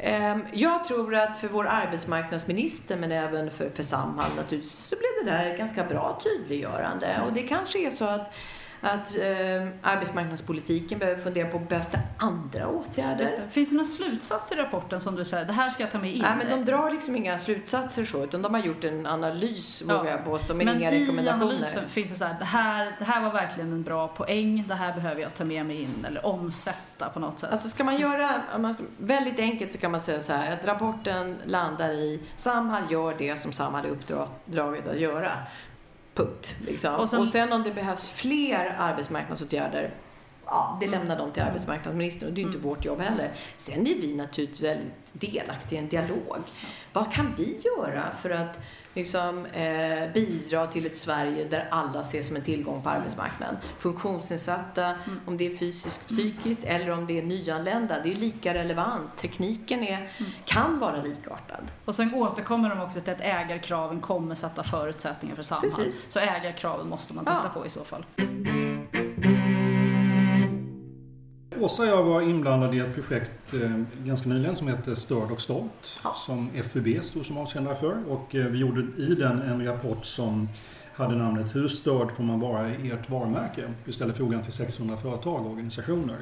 [SPEAKER 4] ehm, jag tror att för vår arbetsmarknadsminister men även för, för Samhall naturligtvis så blev det där ett ganska bra tydliggörande. Och det kanske är så att att eh, arbetsmarknadspolitiken behöver fundera på, behövs det andra åtgärder?
[SPEAKER 2] Det. Finns det några slutsatser i rapporten som du säger, det här ska jag ta med in?
[SPEAKER 4] Nej, men de drar liksom inga slutsatser så, utan de har gjort en analys,
[SPEAKER 2] Ja.
[SPEAKER 4] vågar jag påstå, men,
[SPEAKER 2] Men
[SPEAKER 4] inga
[SPEAKER 2] i
[SPEAKER 4] rekommendationer.
[SPEAKER 2] analysen finns det så här, det här, det här var verkligen en bra poäng, det här behöver jag ta med mig in eller omsätta på något sätt.
[SPEAKER 4] Alltså ska man göra, om man ska, väldigt enkelt så kan man säga så här, att rapporten landar i Samhall gör det som Samhall är uppdraget att göra. Punkt. Liksom.
[SPEAKER 2] Och
[SPEAKER 4] Och,
[SPEAKER 2] sen-
[SPEAKER 4] sen, om det behövs fler arbetsmarknadsåtgärder Ja, det lämnar de till arbetsmarknadsministern och det är inte vårt jobb heller. Sen är vi naturligtvis väldigt delaktiga i en dialog. Vad kan vi göra för att liksom, eh, bidra till ett Sverige där alla ses som en tillgång på arbetsmarknaden? Funktionsnedsatta, om det är fysiskt, psykiskt eller om det är nyanlända. Det är lika relevant. Tekniken är, kan vara likartad.
[SPEAKER 2] Och sen återkommer de också till att ägarkraven kommer sätta förutsättningar för Samhall.
[SPEAKER 4] Precis.
[SPEAKER 2] Så ägarkraven måste man titta
[SPEAKER 4] Ja.
[SPEAKER 2] på i så fall.
[SPEAKER 3] Åsa och jag var inblandade i ett projekt eh, ganska nyligen som heter Störd och stolt. Som FUB stod som avsändare för. Och eh, vi gjorde i den en rapport som hade namnet Hur störd får man vara i ert varumärke? Vi ställde frågan till 600 företag och organisationer.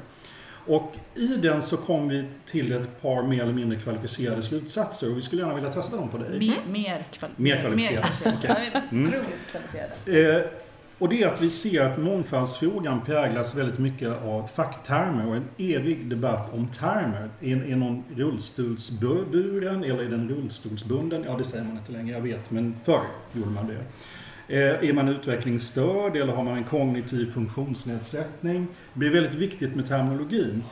[SPEAKER 3] Och i den så kom vi till ett par mer eller mindre kvalificerade slutsatser och vi skulle gärna vilja testa dem på dig.
[SPEAKER 2] Mer, mer, kval-
[SPEAKER 3] Mer kvalificerade.
[SPEAKER 2] Ja,
[SPEAKER 3] Mm.
[SPEAKER 2] Otroligt kvalificerade.
[SPEAKER 3] Eh, och det är att vi ser att mångfaldsfrågan präglas väldigt mycket av facktermer och en evig debatt om termer. Är, är någon rullstolsburen eller är den rullstolsbunden? Ja, det säger man inte längre, jag vet, men förr gjorde man det. Eh, är man utvecklingsstörd eller har man en kognitiv funktionsnedsättning? Det blir väldigt viktigt med terminologin.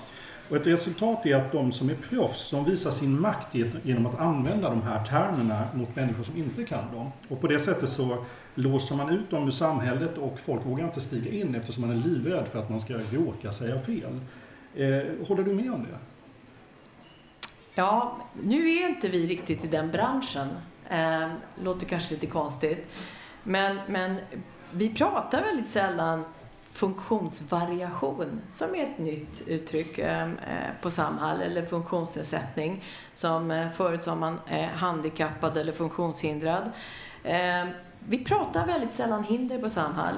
[SPEAKER 3] Och ett resultat är att de som är proffs, de visar sin makt genom att använda de här termerna mot människor som inte kan dem. Och på det sättet så låser man ut dem ur samhället och folk vågar inte stiga in eftersom man är livrädd för att man ska råka säga fel. Eh, håller du med om det?
[SPEAKER 4] Ja, nu är inte vi riktigt i den branschen. Eh, låter kanske lite konstigt. Men, men vi pratar väldigt sällan funktionsvariation som är ett nytt uttryck eh, eh, på Samhall eller funktionsnedsättning som eh, förut sa man handikappad eller funktionshindrad. Vi pratar väldigt sällan hinder på Samhall.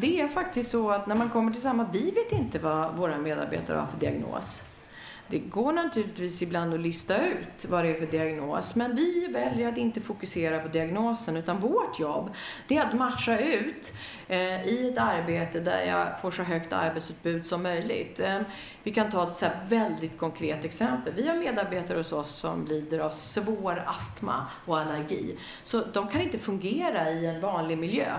[SPEAKER 4] Det är faktiskt så att när man kommer till Samhall, vi vet inte vad våra medarbetare har för diagnos. Det går naturligtvis ibland att lista ut vad det är för diagnos, men vi väljer att inte fokusera på diagnosen, utan vårt jobb, det är att matcha ut eh, i ett arbete där jag får så högt arbetsutbud som möjligt. Eh, vi kan ta ett så här väldigt konkret exempel. Vi har medarbetare hos oss som lider av svår astma och allergi, så de kan inte fungera i en vanlig miljö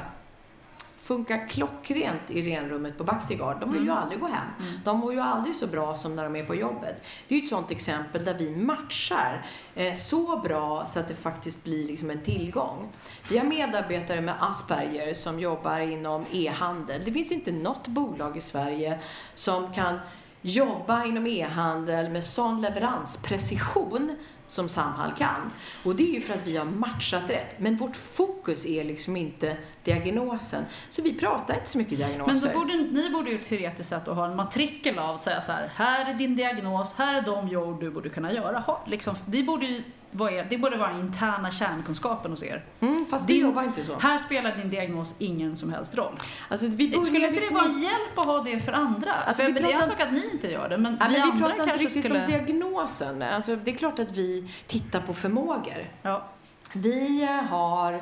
[SPEAKER 4] funkar klockrent i renrummet på Bactiguard. De vill ju aldrig gå hem. De mår ju aldrig så bra som när de är på jobbet. Det är ju ett sånt exempel där vi matchar eh, så bra så att det faktiskt blir liksom en tillgång. Vi har medarbetare med Asperger som jobbar inom e-handel. Det finns inte något bolag i Sverige som kan jobba inom e-handel med sån leveransprecision som Samhall kan. Och det är ju för att vi har matchat rätt. Men vårt fokus är liksom inte diagnosen. Så vi pratar inte så mycket diagnoser.
[SPEAKER 2] Men så borde, ni borde ju teoretiskt sett ha en matrikel av att säga så här, här är din diagnos, här är de jobb du borde kunna göra. Ha, liksom, det, borde ju vara er, det borde vara den interna kärnkunskapen hos er.
[SPEAKER 4] Mm, fast det
[SPEAKER 2] Din-
[SPEAKER 4] jobbar inte så.
[SPEAKER 2] Här spelar din diagnos ingen som helst roll.
[SPEAKER 4] Alltså, vi
[SPEAKER 2] Skulle inte
[SPEAKER 4] liksom
[SPEAKER 2] det vara hjälp att ha det för andra?
[SPEAKER 4] Alltså,
[SPEAKER 2] för
[SPEAKER 4] vi
[SPEAKER 2] det är en
[SPEAKER 4] pratar-
[SPEAKER 2] sak att ni inte gör det, men
[SPEAKER 4] Ja,
[SPEAKER 2] vi
[SPEAKER 4] men vi
[SPEAKER 2] andra
[SPEAKER 4] pratar inte
[SPEAKER 2] kanske
[SPEAKER 4] riktigt
[SPEAKER 2] skulle...
[SPEAKER 4] om diagnosen. Alltså, det är klart att vi tittar på förmågor.
[SPEAKER 2] Ja.
[SPEAKER 4] Vi har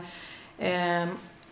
[SPEAKER 4] ehm,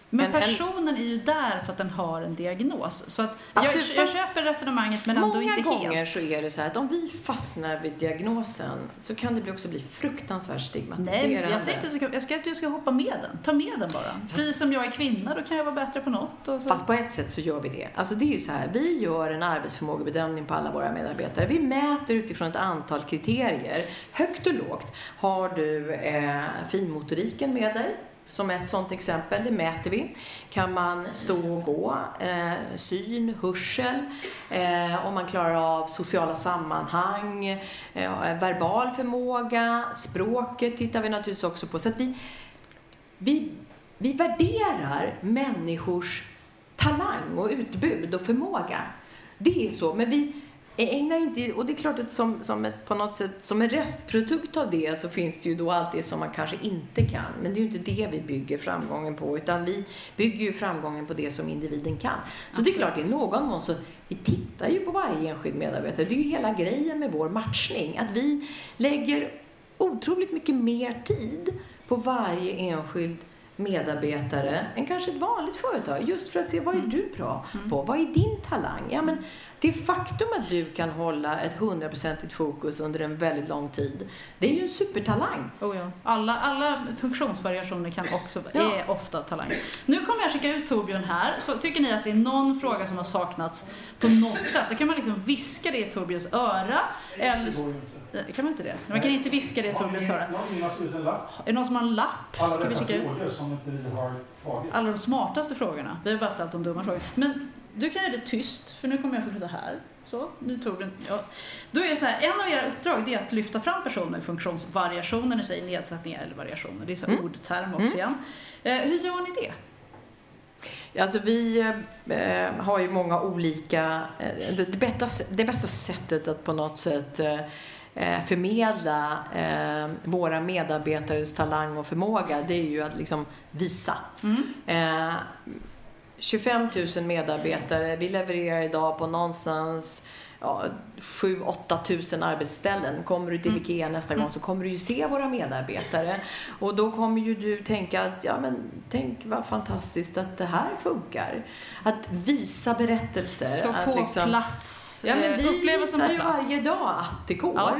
[SPEAKER 2] Men
[SPEAKER 4] en- en-
[SPEAKER 2] personen är ju där för att den har en diagnos. Så att jag, jag köper resonemanget men ändå
[SPEAKER 4] Många
[SPEAKER 2] inte
[SPEAKER 4] gånger
[SPEAKER 2] helt.
[SPEAKER 4] så är det så här att om vi fastnar vid diagnosen så kan det också bli fruktansvärt stigmatiserande.
[SPEAKER 2] Nej, jag säger inte att jag ska att du ska hoppa med den. Ta med den bara. Precis som jag är kvinna, då kan jag vara bättre på något.
[SPEAKER 4] Fast på ett sätt så gör vi det. Alltså det är ju så här, vi gör en arbetsförmågebedömning på alla våra medarbetare. Vi mäter utifrån ett antal kriterier, högt och lågt. Har du eh, finmotoriken med dig? Som ett sådant exempel, det mäter vi. Kan man stå och gå? Eh, syn, hörsel, eh, om man klarar av sociala sammanhang, eh, verbal förmåga, språket tittar vi naturligtvis också på. Så att vi, vi, vi värderar människors talang och utbud och förmåga. Det är så, men vi ägnar inte, och det är klart att som, som ett, på något sätt, som en restprodukt av det så finns det ju då allt det som man kanske inte kan. Men det är ju inte det vi bygger framgången på, utan vi bygger ju framgången på det som individen kan. Så det är klart, i någon mån så, vi tittar ju på varje enskild medarbetare. Det är ju hela grejen med vår matchning, att vi lägger otroligt mycket mer tid på varje enskild medarbetare än kanske ett vanligt företag. Just för att se vad är du bra på? Vad är din talang? Ja, men det faktum att du kan hålla ett hundraprocentigt fokus under en väldigt lång tid, det är ju en supertalang.
[SPEAKER 2] Oh ja. alla, alla funktionsvariationer kan också,
[SPEAKER 4] Ja.
[SPEAKER 2] är ofta talang. Nu kommer jag skicka ut Torbjörn här, så tycker ni att det är någon fråga som har saknats på något sätt, då kan man liksom viska det i Torbjörns öra. Eller, Eh, kan man inte det? Man kan inte viska det i Torbjörns öra. Är det någon som har en lapp? Vi skicka ut?
[SPEAKER 3] som inte vi har tagit.
[SPEAKER 2] Alla de smartaste frågorna. Vi har bara ställt de dumma frågorna. Men du kan göra det tyst, för nu kommer jag fortsätta här. Så, nu Torbjörn. Ja. Då är det så här, en av era uppdrag är att lyfta fram personer med funktionsvariationer, ni säger nedsättningar eller variationer. Det är så här ordterm också igen. Eh, hur gör ni det?
[SPEAKER 4] Alltså vi eh, har ju många olika... Eh, det, det, bästa, det bästa sättet att på något sätt eh, eh, förmedla eh, våra medarbetares talang och förmåga, det är ju att liksom visa. Eh, 25 000 medarbetare, vi levererar idag på någonstans ja, 7-8 tusen arbetsställen. Kommer du till IKEA nästa gång så kommer du ju se våra medarbetare. Och då kommer ju du tänka att, ja men tänk vad fantastiskt att det här funkar. Att visa berättelser.
[SPEAKER 2] Så
[SPEAKER 4] att
[SPEAKER 2] på
[SPEAKER 4] liksom-
[SPEAKER 2] plats,
[SPEAKER 4] Ja, men
[SPEAKER 2] eh,
[SPEAKER 4] vi visar ju varje dag att det går.
[SPEAKER 2] Ja.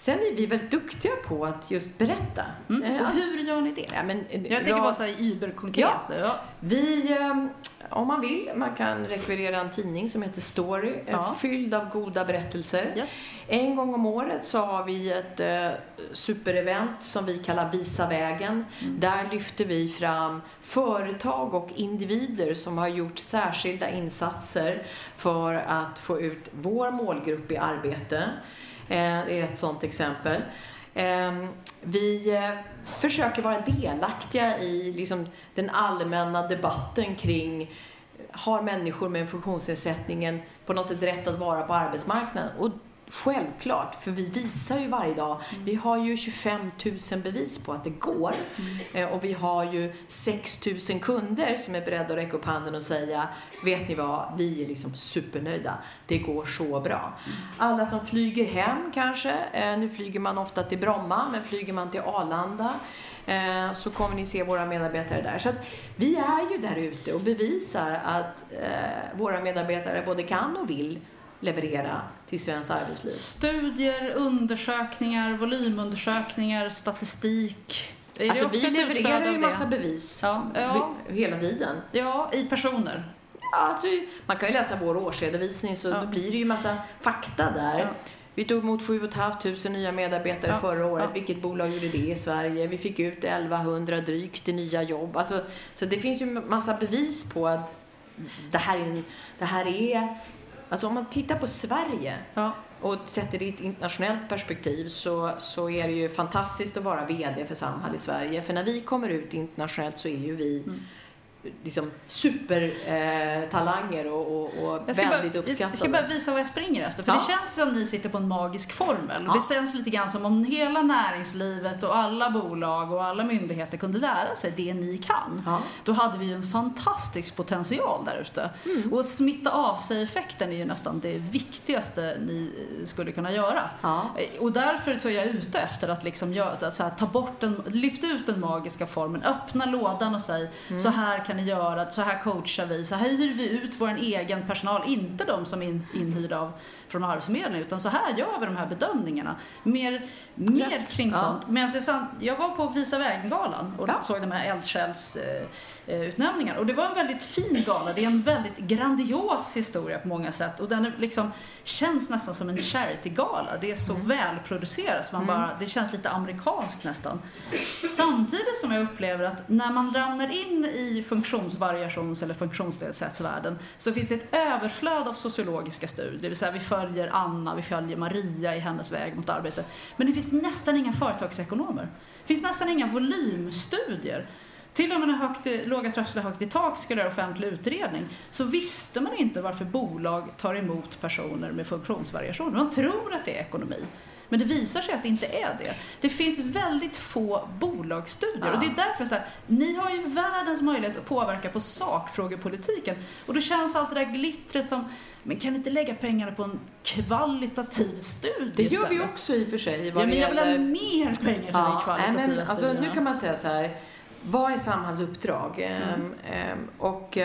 [SPEAKER 4] Sen är vi väldigt duktiga på att just berätta.
[SPEAKER 2] Mm.
[SPEAKER 4] Eh,
[SPEAKER 2] Och hur gör ni det?
[SPEAKER 4] Ja, men,
[SPEAKER 2] Jag tänker bara så här iberkonkret.
[SPEAKER 4] Ja.
[SPEAKER 2] Ja.
[SPEAKER 4] Vi, eh, om man vill, man kan rekvirera en tidning som heter Story, eh,
[SPEAKER 2] Ja.
[SPEAKER 4] fylld av goda berättelser.
[SPEAKER 2] Yes.
[SPEAKER 4] En gång om året så har vi ett eh, superevent som vi kallar Visa vägen. Där lyfter vi fram företag och individer som har gjort särskilda insatser för att få ut vår målgrupp i arbete. Eh, det är ett sådant exempel. Ehm, vi eh, försöker vara delaktiga i liksom, den allmänna debatten kring har människor med en funktionsnedsättning på något sätt rätt att vara på arbetsmarknaden? Och självklart, för vi visar ju varje dag. Vi har ju 25 000 bevis på att det går. Eh, Och vi har ju 6 000 kunder som är beredda att räcka upp handen och säga Vet ni vad, vi är liksom supernöjda. Det går så bra. Alla som flyger hem kanske, eh, nu flyger man ofta till Bromma, men flyger man till Arlanda eh, så kommer ni se våra medarbetare där. Så att vi är ju där ute och bevisar att våra medarbetare både kan och vill leverera till svenskt arbetsliv.
[SPEAKER 2] Studier, undersökningar, volymundersökningar, statistik. Är
[SPEAKER 4] Alltså vi levererar ju
[SPEAKER 2] det?
[SPEAKER 4] massa bevis
[SPEAKER 2] Ja,
[SPEAKER 4] hela tiden.
[SPEAKER 2] Ja, i personer.
[SPEAKER 4] Alltså, man kan ju läsa vår årsredovisning så
[SPEAKER 2] Ja.
[SPEAKER 4] då blir det ju massa fakta där.
[SPEAKER 2] Ja.
[SPEAKER 4] Vi tog emot 7 500 nya medarbetare
[SPEAKER 2] Ja.
[SPEAKER 4] förra året. Vilket bolag gjorde det i Sverige? Vi fick ut 1100 drygt i nya jobb. Alltså, så det finns ju massa bevis på att det här är, det här är Alltså om man tittar på Sverige
[SPEAKER 2] Ja.
[SPEAKER 4] och sätter det i ett internationellt perspektiv så, så är det ju fantastiskt att vara VD för Samhall i Sverige. För när vi kommer ut internationellt så är ju vi
[SPEAKER 2] Mm.
[SPEAKER 4] Liksom supertalanger eh, och, och, och
[SPEAKER 2] ska, bara,
[SPEAKER 4] väldigt
[SPEAKER 2] jag
[SPEAKER 4] uppskattade.
[SPEAKER 2] ska bara visa vad jag springer efter. För
[SPEAKER 4] Ja.
[SPEAKER 2] det känns som ni sitter på en magisk formel.
[SPEAKER 4] Ja.
[SPEAKER 2] Det känns lite grann som om hela näringslivet och alla bolag och alla myndigheter kunde lära sig det ni kan.
[SPEAKER 4] Ja.
[SPEAKER 2] Då hade vi ju en fantastisk potential där ute.
[SPEAKER 4] Mm.
[SPEAKER 2] Och smitta av sig-effekten är ju nästan det viktigaste ni eh, skulle kunna göra. Eh, Och därför så är jag ute efter att, liksom göra, att så här, ta bort den, lyfta ut den magiska formen, öppna lådan och säg
[SPEAKER 4] Mm.
[SPEAKER 2] så här kan ni göra, så här coachar vi, så här hyr vi ut vår egen personal, inte de som är in, inhyrda av, från Arbetsförmedlingen, utan så här gör vi de här bedömningarna. Mer, mer kring
[SPEAKER 4] Ja.
[SPEAKER 2] sånt. Men jag, var på Visa vägen-galan och
[SPEAKER 4] Ja.
[SPEAKER 2] såg de här eldsjäls eh, utnämningar. Och det var en väldigt fin gala. Det är en väldigt grandios historia på många sätt. Och den liksom, känns nästan som en charity-gala. Det är så välproducerat så man bara, det känns lite amerikanskt nästan. Samtidigt som jag upplever att när man ramlar in i funktionsvariations eller funktionsnedsättsvärlden så finns det ett överflöd av sociologiska studier. Det vill säga vi följer Anna, vi följer Maria i hennes väg mot arbete. Men det finns nästan inga företagsekonomer. Det finns nästan inga volymstudier. Till och med när högt låga trösklar högt i tak skulle göra offentlig utredning så visste man inte varför bolag tar emot personer med funktionsvariationer. Man tror att det är ekonomi. Men det visar sig att det inte är det. Det finns väldigt få bolagsstudier
[SPEAKER 4] Ja.
[SPEAKER 2] och det är därför så här, ni har ju världens möjlighet att påverka på sakfrågepolitiken och då känns allt det där glittret som, men kan ni inte lägga pengarna på en kvalitativ studie
[SPEAKER 4] Det gör vi
[SPEAKER 2] istället?
[SPEAKER 4] också i och för sig.
[SPEAKER 2] Ja, men jag vill ha mer pengar till den
[SPEAKER 4] nej,
[SPEAKER 2] kvalitativa
[SPEAKER 4] men, alltså,
[SPEAKER 2] studierna.
[SPEAKER 4] Nu kan man säga så här. Vad är Samhalls uppdrag? Mm. och,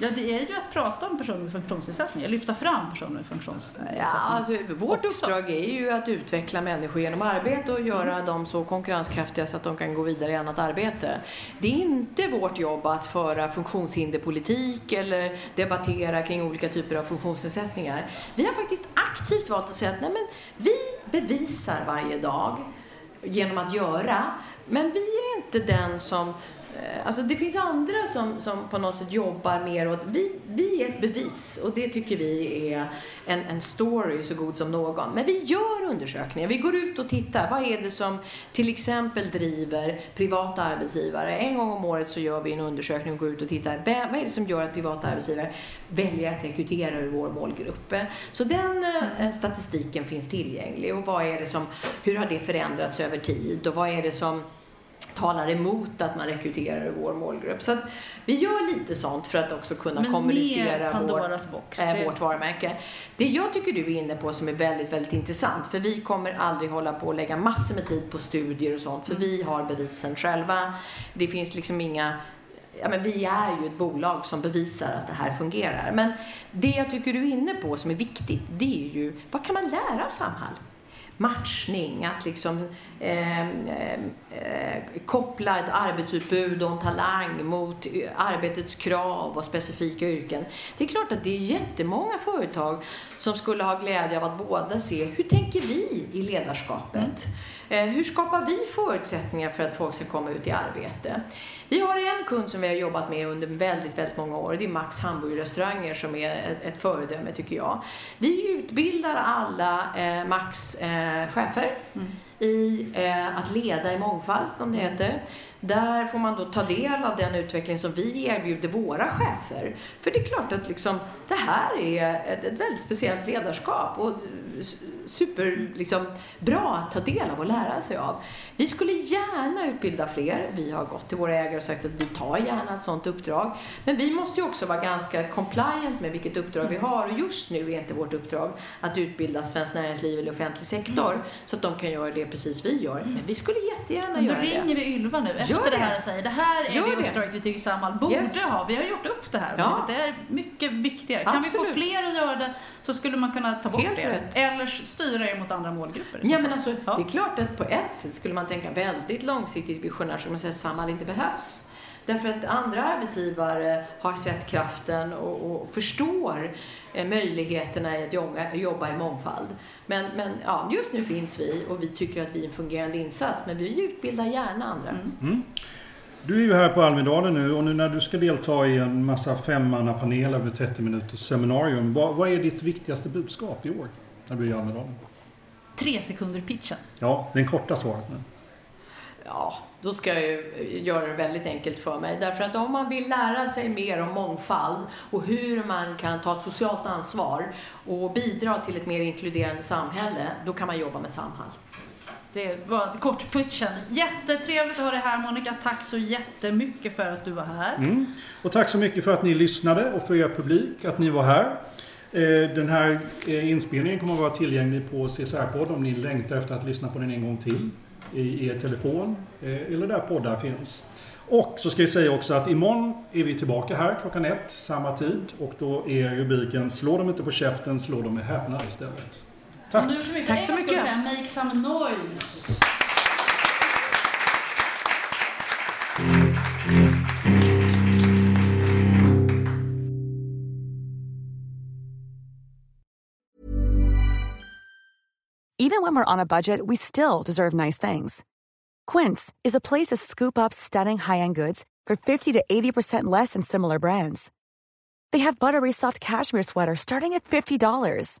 [SPEAKER 2] ja, det är ju att prata om personer med funktionsnedsättningar, lyfta fram personer med funktionsnedsättningar.
[SPEAKER 4] Ja, alltså, vårt också. uppdrag är ju att utveckla människor genom arbete och göra mm. dem så konkurrenskraftiga så att de kan gå vidare i annat arbete. Det är inte vårt jobb att föra funktionshinderpolitik eller debattera kring olika typer av funktionsnedsättningar. Vi har faktiskt aktivt valt att säga att nej, men vi bevisar varje dag genom att göra men vi är inte den som eh, Alltså det finns andra som, som på något sätt jobbar mer åt, vi, vi är ett bevis och det tycker vi är en, en story så god som någon. Men vi gör undersökningar, vi går ut och tittar. Vad är det som till exempel driver privata arbetsgivare? En gång om året så gör vi en undersökning och går ut och tittar. Vad är det som gör att privata arbetsgivare väljer att rekrytera ur vår målgrupp? Så den eh, statistiken finns tillgänglig och vad är det som, hur har det förändrats över tid och vad är det som talar emot att man rekryterar i vår målgrupp. Så att vi gör lite sånt för att också kunna
[SPEAKER 2] Men
[SPEAKER 4] kommunicera
[SPEAKER 2] vår, box,
[SPEAKER 4] äh, vårt varumärke. Det jag tycker du är inne på som är väldigt, väldigt intressant, för vi kommer aldrig hålla på och lägga massor med tid på studier och sånt, för mm. vi har bevisen själva. Det finns liksom inga Ja, men vi är ju ett bolag som bevisar att det här fungerar. Men det jag tycker du är inne på som är viktigt, det är ju vad kan man lära av Samhall? Matchning, att liksom eh, eh, koppla ett arbetsutbud och en talang mot eh, arbetets krav och specifika yrken. Det är klart att det är jättemånga företag som skulle ha glädje av att båda se hur tänker vi i ledarskapet? Mm. Eh, hur skapar vi förutsättningar för att folk ska komma ut i arbete? Vi har en kund som vi har jobbat med under väldigt, väldigt många år. Det är Max hamburgerrestauranger som är ett, ett föredöme tycker jag. Vi utbildar alla eh, Max eh, chefer mm. i eh, att leda i mångfald, som det heter. Där får man då ta del av den utveckling som vi erbjuder våra chefer. För det är klart att liksom, det här är ett, ett väldigt speciellt ledarskap och super liksom, bra att ta del av och lära sig av. Vi skulle gärna utbilda fler. Vi har gått till våra ägare och sagt att vi tar gärna ett sådant uppdrag. Men vi måste ju också vara ganska compliant med vilket uppdrag vi har. Och just nu är inte vårt uppdrag att utbilda svenskt näringsliv eller offentlig sektor mm. så att de kan göra det precis vi gör. Men vi skulle jättegärna göra
[SPEAKER 2] det. Då ringer vi Ylva nu efter det. det. här och säger det här är Gör det uppdraget vi tycker Samhall borde yes. ha. Vi har gjort upp det här. Ja. Det är mycket viktigare. Kan Absolut. vi få fler att göra det så skulle man kunna ta bort Helt det. Rätt. Eller styra er mot andra målgrupper.
[SPEAKER 4] Ja, men alltså, ja. det är klart att på ett sätt skulle man tänka väldigt långsiktigt visionärt som att säga att Samhall inte behövs. Därför att andra arbetsgivare har sett kraften och, och förstår eh, möjligheterna i att jobba, jobba i mångfald. Men, men ja, just nu finns vi och vi tycker att vi är en fungerande insats, men vi utbildar gärna andra. Mm. Mm.
[SPEAKER 3] Du är ju här på Almedalen nu och nu när du ska delta i en massa femmannapaneler med 30 minuters seminarium. Vad, vad är ditt viktigaste budskap i år när du är i Almedalen?
[SPEAKER 2] Tre sekunder pitchen.
[SPEAKER 3] Ja, den korta svaret nu.
[SPEAKER 4] Ja, då ska jag ju göra det väldigt enkelt för mig. Därför att om man vill lära sig mer om mångfald och hur man kan ta ett socialt ansvar och bidra till ett mer inkluderande samhälle, då kan man jobba med Samhall.
[SPEAKER 2] Det var kort pitchen. Jättetrevligt att ha dig här Monica. Tack så jättemycket för att du var här.
[SPEAKER 3] Mm. Och tack så mycket för att ni lyssnade och för er publik att ni var här. Eh, den här eh, inspelningen kommer att vara tillgänglig på CSR-podd om ni längtar efter att lyssna på den en gång till i er telefon eh, eller där poddar finns. Och så ska jag säga också att imorgon är vi tillbaka här klockan ett, samma tid. Och då är rubriken Slå dem inte på käften, slå dem med häpnad istället. Tack!
[SPEAKER 2] Tack så mycket! Säga, make some noise!
[SPEAKER 5] Even when we're on a budget, we still deserve nice things. Quince is a place to scoop up stunning high-end goods for 50 to 80% less than similar brands. They have buttery soft cashmere sweaters starting at $50,